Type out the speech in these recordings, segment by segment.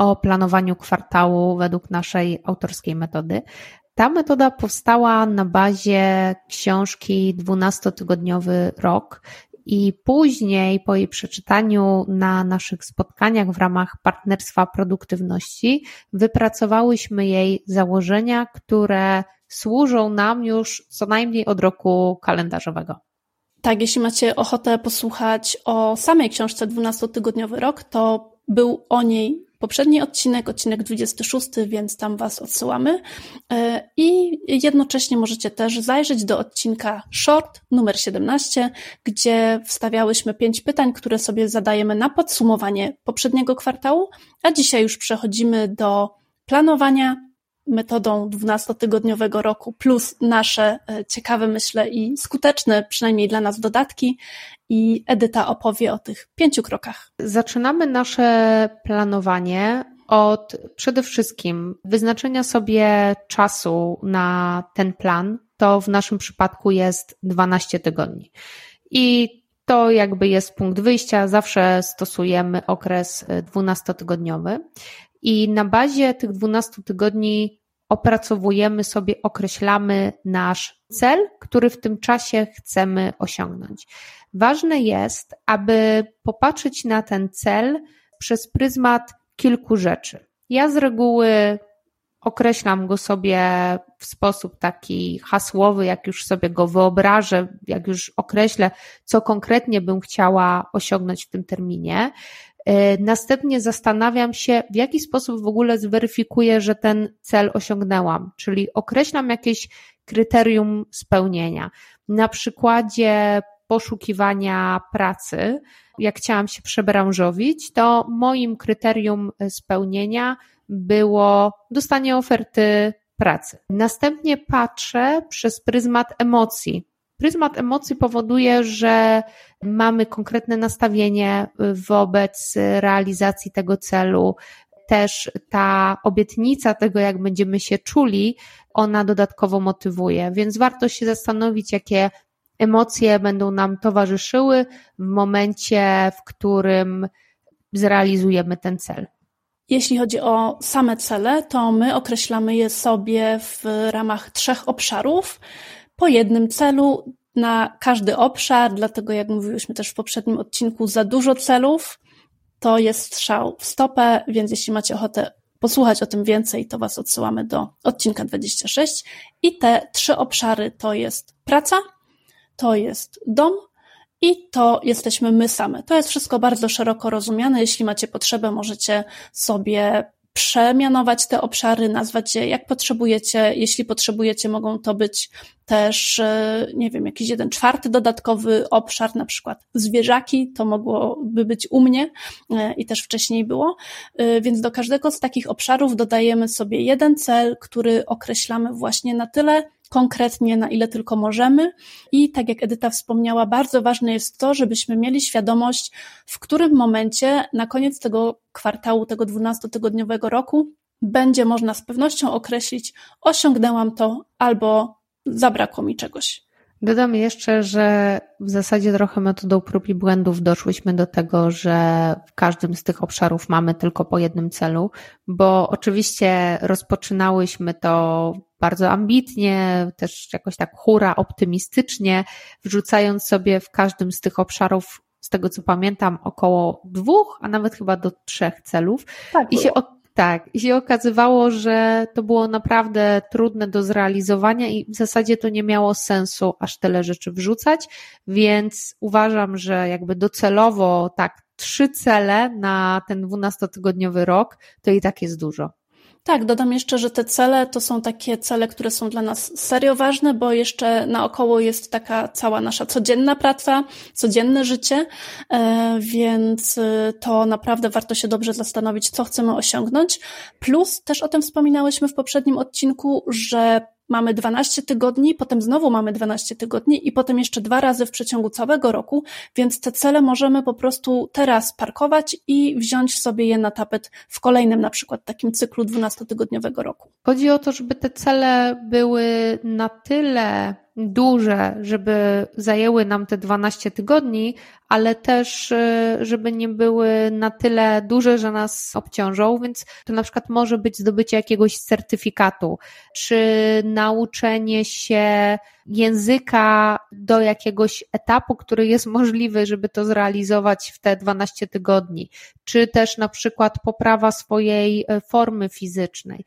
o planowaniu kwartału według naszej autorskiej metody. Ta metoda powstała na bazie książki 12-tygodniowy rok i później po jej przeczytaniu na naszych spotkaniach w ramach partnerstwa produktywności wypracowałyśmy jej założenia, które służą nam już co najmniej od roku kalendarzowego. Tak, jeśli macie ochotę posłuchać o samej książce 12-tygodniowy rok, to był o niej poprzedni odcinek, odcinek 26, więc tam Was odsyłamy. E, I jednocześnie możecie też zajrzeć do odcinka short numer 17, gdzie wstawiałyśmy pięć pytań, które sobie zadajemy na podsumowanie poprzedniego kwartału, a dzisiaj już przechodzimy do planowania metodą 12-tygodniowego roku, plus nasze e, ciekawe, myślę, i skuteczne, przynajmniej dla nas, dodatki. I Edyta opowie o tych pięciu krokach. Zaczynamy nasze planowanie od przede wszystkim wyznaczenia sobie czasu na ten plan. To w naszym przypadku jest 12 tygodni. I to jakby jest punkt wyjścia. Zawsze stosujemy okres 12-tygodniowy. I na bazie tych 12 tygodni opracowujemy sobie, określamy nasz cel, który w tym czasie chcemy osiągnąć. Ważne jest, aby popatrzeć na ten cel przez pryzmat kilku rzeczy. Ja z reguły określam go sobie w sposób taki hasłowy, jak już sobie go wyobrażę, jak już określę, co konkretnie bym chciała osiągnąć w tym terminie. E, następnie zastanawiam się, w jaki sposób w ogóle zweryfikuję, że ten cel osiągnęłam, czyli określam jakieś kryterium spełnienia. Na przykładzie poszukiwania pracy, jak chciałam się przebranżowić, to moim kryterium spełnienia było dostanie oferty pracy. Następnie patrzę przez pryzmat emocji. Pryzmat emocji powoduje, że mamy konkretne nastawienie wobec realizacji tego celu. Też ta obietnica tego, jak będziemy się czuli, ona dodatkowo motywuje, więc warto się zastanowić, jakie emocje będą nam towarzyszyły w momencie, w którym zrealizujemy ten cel. Jeśli chodzi o same cele, to my określamy je sobie w ramach trzech obszarów po jednym celu na każdy obszar, dlatego jak mówiłyśmy też w poprzednim odcinku, za dużo celów to jest strzał w stopę, więc jeśli macie ochotę posłuchać o tym więcej, to Was odsyłamy do odcinka 26. I te trzy obszary to jest praca, to jest dom i to jesteśmy my same. To jest wszystko bardzo szeroko rozumiane. Jeśli macie potrzebę, możecie sobie przemianować te obszary, nazwać je jak potrzebujecie. Jeśli potrzebujecie, mogą to być też, e, nie wiem, jakiś jeden czwarty dodatkowy obszar, na przykład zwierzaki, to mogłoby być u mnie e, i też wcześniej było. E, więc do każdego z takich obszarów dodajemy sobie jeden cel, który określamy właśnie na tyle, konkretnie, na ile tylko możemy. I tak jak Edyta wspomniała, bardzo ważne jest to, żebyśmy mieli świadomość, w którym momencie na koniec tego kwartału, tego 12-tygodniowego roku, będzie można z pewnością określić, osiągnęłam to albo zabrakło mi czegoś. Dodam jeszcze, że w zasadzie trochę metodą prób i błędów doszłyśmy do tego, że w każdym z tych obszarów mamy tylko po jednym celu, bo oczywiście rozpoczynałyśmy to bardzo ambitnie, też jakoś tak hura, optymistycznie, wrzucając sobie w każdym z tych obszarów, z tego co pamiętam, około dwóch, a nawet chyba do trzech celów. Tak I się tak, i się okazywało, że to było naprawdę trudne do zrealizowania i w zasadzie to nie miało sensu aż tyle rzeczy wrzucać, więc uważam, że jakby docelowo tak trzy cele na ten dwunastotygodniowy rok to i tak jest dużo. Tak, dodam jeszcze, że te cele to są takie cele, które są dla nas serio ważne, bo jeszcze naokoło jest taka cała nasza codzienna praca, codzienne życie, e, więc e, to naprawdę warto się dobrze zastanowić, co chcemy osiągnąć. Plus też o tym wspominałyśmy w poprzednim odcinku, że mamy 12 tygodni, potem znowu mamy 12 tygodni i potem jeszcze dwa razy w przeciągu całego roku, więc te cele możemy po prostu teraz parkować i wziąć sobie je na tapet w kolejnym na przykład takim cyklu 12-tygodniowego roku. Chodzi o to, żeby te cele były na tyle duże, żeby zajęły nam te 12 tygodni, ale też, y, żeby nie były na tyle duże, że nas obciążą, więc to na przykład może być zdobycie jakiegoś certyfikatu, czy nauczenie się języka do jakiegoś etapu, który jest możliwy, żeby to zrealizować w te 12 tygodni, czy też na przykład poprawa swojej e, formy fizycznej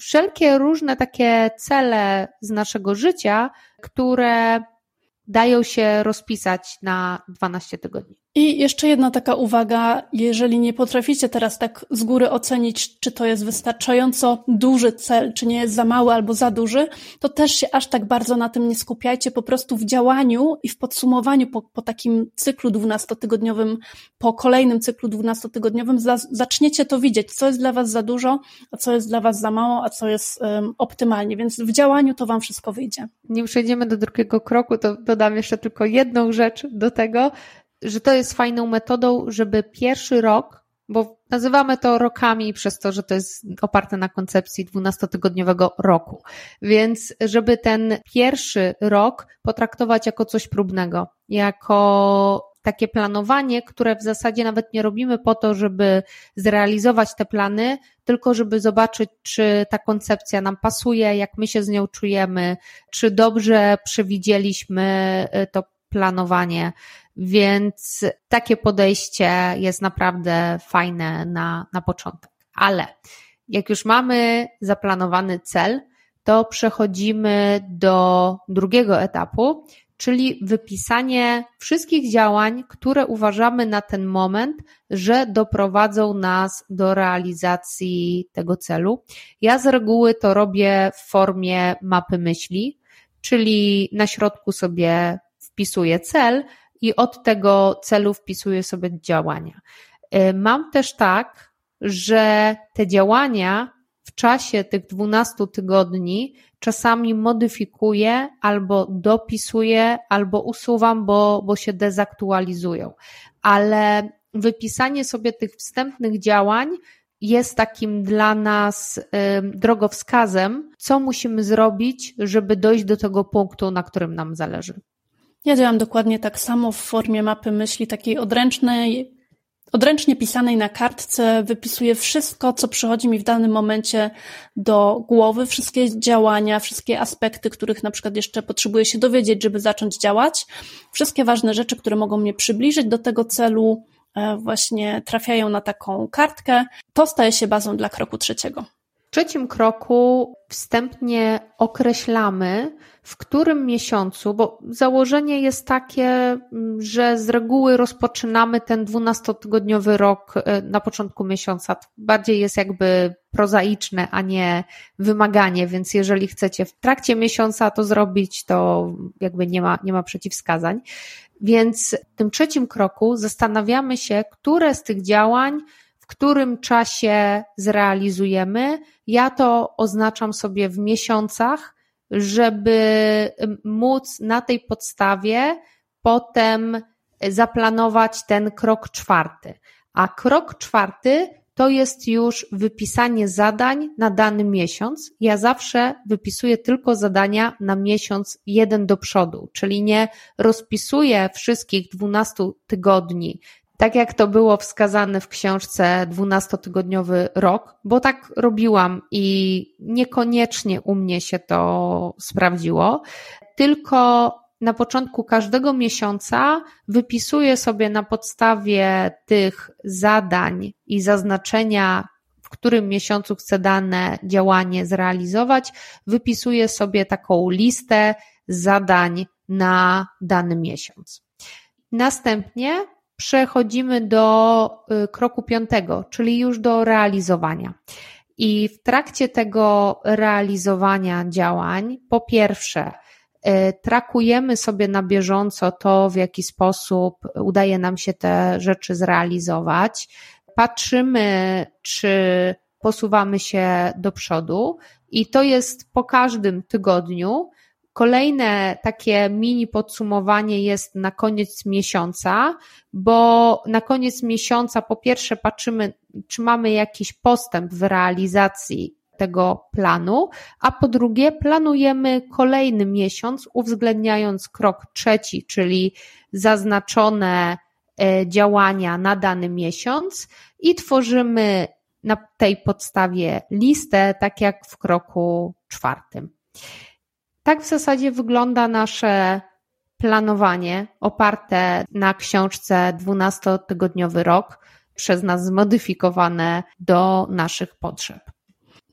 wszelkie różne takie cele z naszego życia, które dają się rozpisać na 12 tygodni. I jeszcze jedna taka uwaga, jeżeli nie potraficie teraz tak z góry ocenić, czy to jest wystarczająco duży cel, czy nie jest za mały albo za duży, to też się aż tak bardzo na tym nie skupiajcie, po prostu w działaniu i w podsumowaniu po, po takim cyklu dwunastotygodniowym, po kolejnym cyklu dwunastotygodniowym za, zaczniecie to widzieć, co jest dla was za dużo, a co jest dla was za mało, a co jest um, optymalnie, więc w działaniu to wam wszystko wyjdzie. Nim przejdziemy do drugiego kroku, to dodam jeszcze tylko jedną rzecz do tego, że to jest fajną metodą, żeby pierwszy rok, bo nazywamy to rokami przez to, że to jest oparte na koncepcji dwunastotygodniowego roku. Więc żeby ten pierwszy rok potraktować jako coś próbnego, jako takie planowanie, które w zasadzie nawet nie robimy po to, żeby zrealizować te plany, tylko żeby zobaczyć, czy ta koncepcja nam pasuje, jak my się z nią czujemy, czy dobrze przewidzieliśmy y, to planowanie, więc takie podejście jest naprawdę fajne na, na początek. Ale jak już mamy zaplanowany cel, to przechodzimy do drugiego etapu, czyli wypisanie wszystkich działań, które uważamy na ten moment, że doprowadzą nas do realizacji tego celu. Ja z reguły to robię w formie mapy myśli, czyli na środku sobie wpisuję cel i od tego celu wpisuję sobie działania. Y, mam też tak, że te działania w czasie tych 12 tygodni czasami modyfikuję albo dopisuję, albo usuwam, bo, bo się dezaktualizują. Ale wypisanie sobie tych wstępnych działań jest takim dla nas drogowskazem, co musimy zrobić, żeby dojść do tego punktu, na którym nam zależy. Ja działam dokładnie tak samo w formie mapy myśli, takiej odręcznej, odręcznie pisanej na kartce. Wypisuję wszystko, co przychodzi mi w danym momencie do głowy, wszystkie działania, wszystkie aspekty, których na przykład jeszcze potrzebuję się dowiedzieć, żeby zacząć działać. Wszystkie ważne rzeczy, które mogą mnie przybliżyć do tego celu, e, właśnie trafiają na taką kartkę. To staje się bazą dla kroku trzeciego. W trzecim kroku wstępnie określamy, w którym miesiącu, bo założenie jest takie, mm, że z reguły rozpoczynamy ten dwunastotygodniowy rok e, na początku miesiąca. Bardziej jest jakby prozaiczne, a nie wymaganie, więc jeżeli chcecie w trakcie miesiąca to zrobić, to jakby nie ma, nie ma przeciwwskazań. Więc w tym trzecim kroku zastanawiamy się, które z tych działań którym czasie zrealizujemy. Ja to oznaczam sobie w miesiącach, żeby móc na tej podstawie potem zaplanować ten krok czwarty. A krok czwarty to jest już wypisanie zadań na dany miesiąc. Ja zawsze wypisuję tylko zadania na miesiąc jeden do przodu, czyli nie rozpisuję wszystkich 12 tygodni tak jak to było wskazane w książce 12-tygodniowy rok, bo tak robiłam i niekoniecznie u mnie się to sprawdziło, tylko na początku każdego miesiąca wypisuję sobie na podstawie tych zadań i zaznaczenia, w którym miesiącu chcę dane działanie zrealizować, wypisuję sobie taką listę zadań na dany miesiąc. Następnie przechodzimy do y, kroku piątego, czyli już do realizowania. I w trakcie tego realizowania działań, po pierwsze, y, trakujemy sobie na bieżąco to, w jaki sposób udaje nam się te rzeczy zrealizować. Patrzymy, czy posuwamy się do przodu, i to jest po każdym tygodniu. Kolejne takie mini podsumowanie jest na koniec miesiąca, bo na koniec miesiąca po pierwsze patrzymy, czy mamy jakiś postęp w realizacji tego planu, a po drugie planujemy kolejny miesiąc, uwzględniając krok trzeci, czyli zaznaczone e, działania na dany miesiąc i tworzymy na tej podstawie listę, tak jak w kroku czwartym. Tak w zasadzie wygląda nasze planowanie oparte na książce 12-tygodniowy rok, przez nas zmodyfikowane do naszych potrzeb.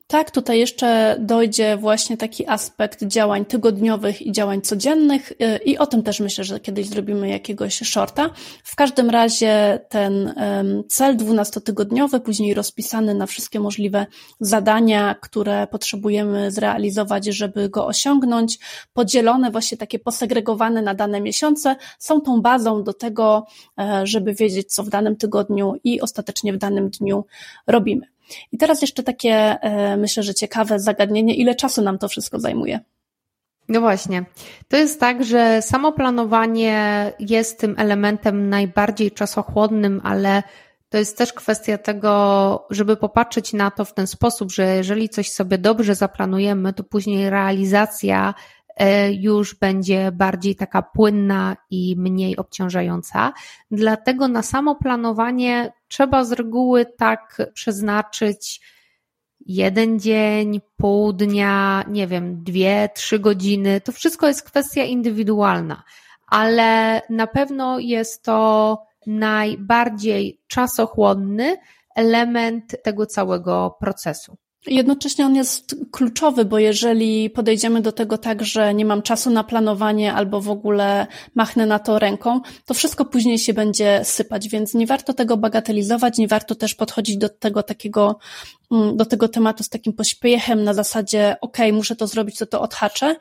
Tak, tutaj jeszcze dojdzie właśnie taki aspekt działań tygodniowych i działań codziennych y, i o tym też myślę, że kiedyś zrobimy jakiegoś shorta. W każdym razie ten cel dwunastotygodniowy, później rozpisany na wszystkie możliwe zadania, które potrzebujemy zrealizować, żeby go osiągnąć, podzielone właśnie takie posegregowane na dane miesiące, są tą bazą do tego, e, żeby wiedzieć, co w danym tygodniu i ostatecznie w danym dniu robimy. I teraz jeszcze takie, e, myślę, że ciekawe zagadnienie, ile czasu nam to wszystko zajmuje? No właśnie. To jest tak, że samo planowanie jest tym elementem najbardziej czasochłonnym, ale to jest też kwestia tego, żeby popatrzeć na to w ten sposób, że jeżeli coś sobie dobrze zaplanujemy, to później realizacja już będzie bardziej taka płynna i mniej obciążająca. Dlatego na samo planowanie trzeba z reguły tak przeznaczyć jeden dzień, pół dnia, nie wiem, dwie, trzy godziny. To wszystko jest kwestia indywidualna, ale na pewno jest to najbardziej czasochłonny element tego całego procesu. Jednocześnie on jest kluczowy, bo jeżeli podejdziemy do tego tak, że nie mam czasu na planowanie albo w ogóle machnę na to ręką, to wszystko później się będzie sypać, więc nie warto tego bagatelizować, nie warto też podchodzić do tego takiego, mm, do tego tematu z takim pośpiechem na zasadzie, ok, muszę to zrobić, to to odhaczę,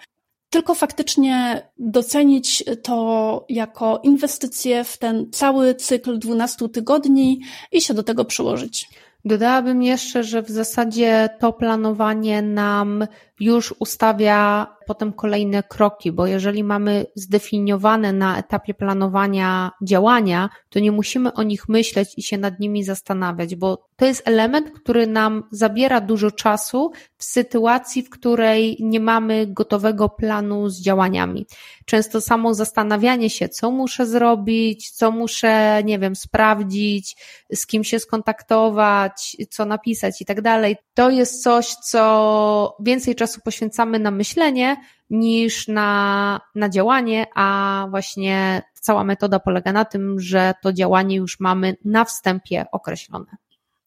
tylko faktycznie docenić to jako inwestycję w ten cały cykl 12 tygodni i się do tego przyłożyć. Dodałabym jeszcze, że w zasadzie to planowanie nam już ustawia potem kolejne kroki, bo jeżeli mamy zdefiniowane na etapie planowania działania, to nie musimy o nich myśleć i się nad nimi zastanawiać, bo to jest element, który nam zabiera dużo czasu w sytuacji, w której nie mamy gotowego planu z działaniami. Często samo zastanawianie się, co muszę zrobić, co muszę, nie wiem, sprawdzić, z kim się skontaktować, co napisać i tak dalej, to jest coś, co więcej czasu poświęcamy na myślenie niż na, na działanie, a właśnie cała metoda polega na tym, że to działanie już mamy na wstępie określone.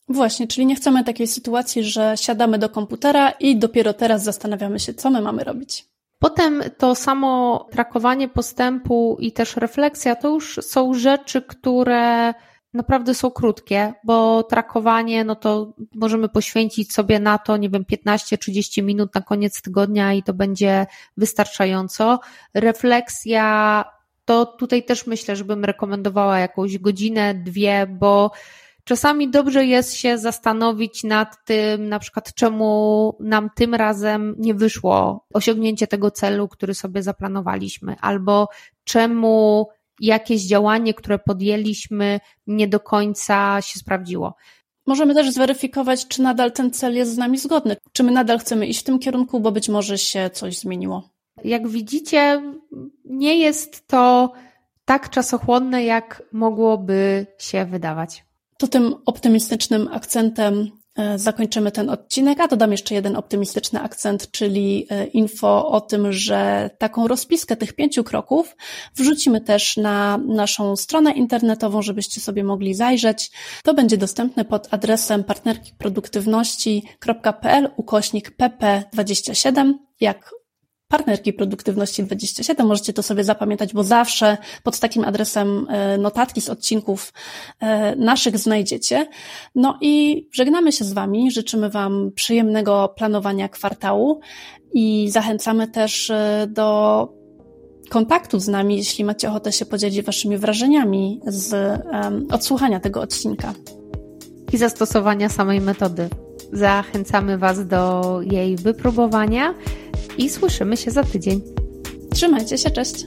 Właśnie, czyli nie chcemy takiej sytuacji, że siadamy do komputera i dopiero teraz zastanawiamy się, co my mamy robić. Potem to samo trakowanie postępu i też refleksja to już są rzeczy, które naprawdę są krótkie, bo trakowanie, no to możemy poświęcić sobie na to, nie wiem, 15-30 minut na koniec tygodnia i to będzie wystarczająco. Refleksja, to tutaj też myślę, żebym rekomendowała jakąś godzinę, dwie, bo czasami dobrze jest się zastanowić nad tym, na przykład, czemu nam tym razem nie wyszło osiągnięcie tego celu, który sobie zaplanowaliśmy, albo czemu jakieś działanie, które podjęliśmy, nie do końca się sprawdziło. Możemy też zweryfikować, czy nadal ten cel jest z nami zgodny, czy my nadal chcemy iść w tym kierunku, bo być może się coś zmieniło. Jak widzicie, nie jest to tak czasochłonne, jak mogłoby się wydawać. To tym optymistycznym akcentem zakończymy ten odcinek, a dodam jeszcze jeden optymistyczny akcent, czyli e, info o tym, że taką rozpiskę tych pięciu kroków wrzucimy też na naszą stronę internetową, żebyście sobie mogli zajrzeć. To będzie dostępne pod adresem partnerkiproduktywności.pl ukośnik pp27. Jak partnerki Produktywności 27. Możecie to sobie zapamiętać, bo zawsze pod takim adresem e, notatki z odcinków e, naszych znajdziecie. No i żegnamy się z Wami, życzymy Wam przyjemnego planowania kwartału i zachęcamy też e, do kontaktu z nami, jeśli macie ochotę się podzielić Waszymi wrażeniami z odsłuchania tego odcinka. I zastosowania samej metody. Zachęcamy Was do jej wypróbowania i słyszymy się za tydzień. Trzymajcie się, cześć.